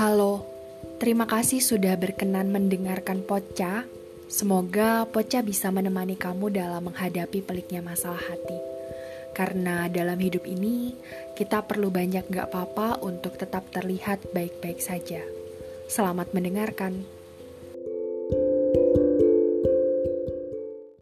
Halo, terima kasih sudah berkenan mendengarkan Poca. Semoga Poca bisa menemani kamu dalam menghadapi peliknya masalah hati. Karena dalam hidup ini, kita perlu banyak gak apa-apa untuk tetap terlihat baik-baik saja. Selamat mendengarkan.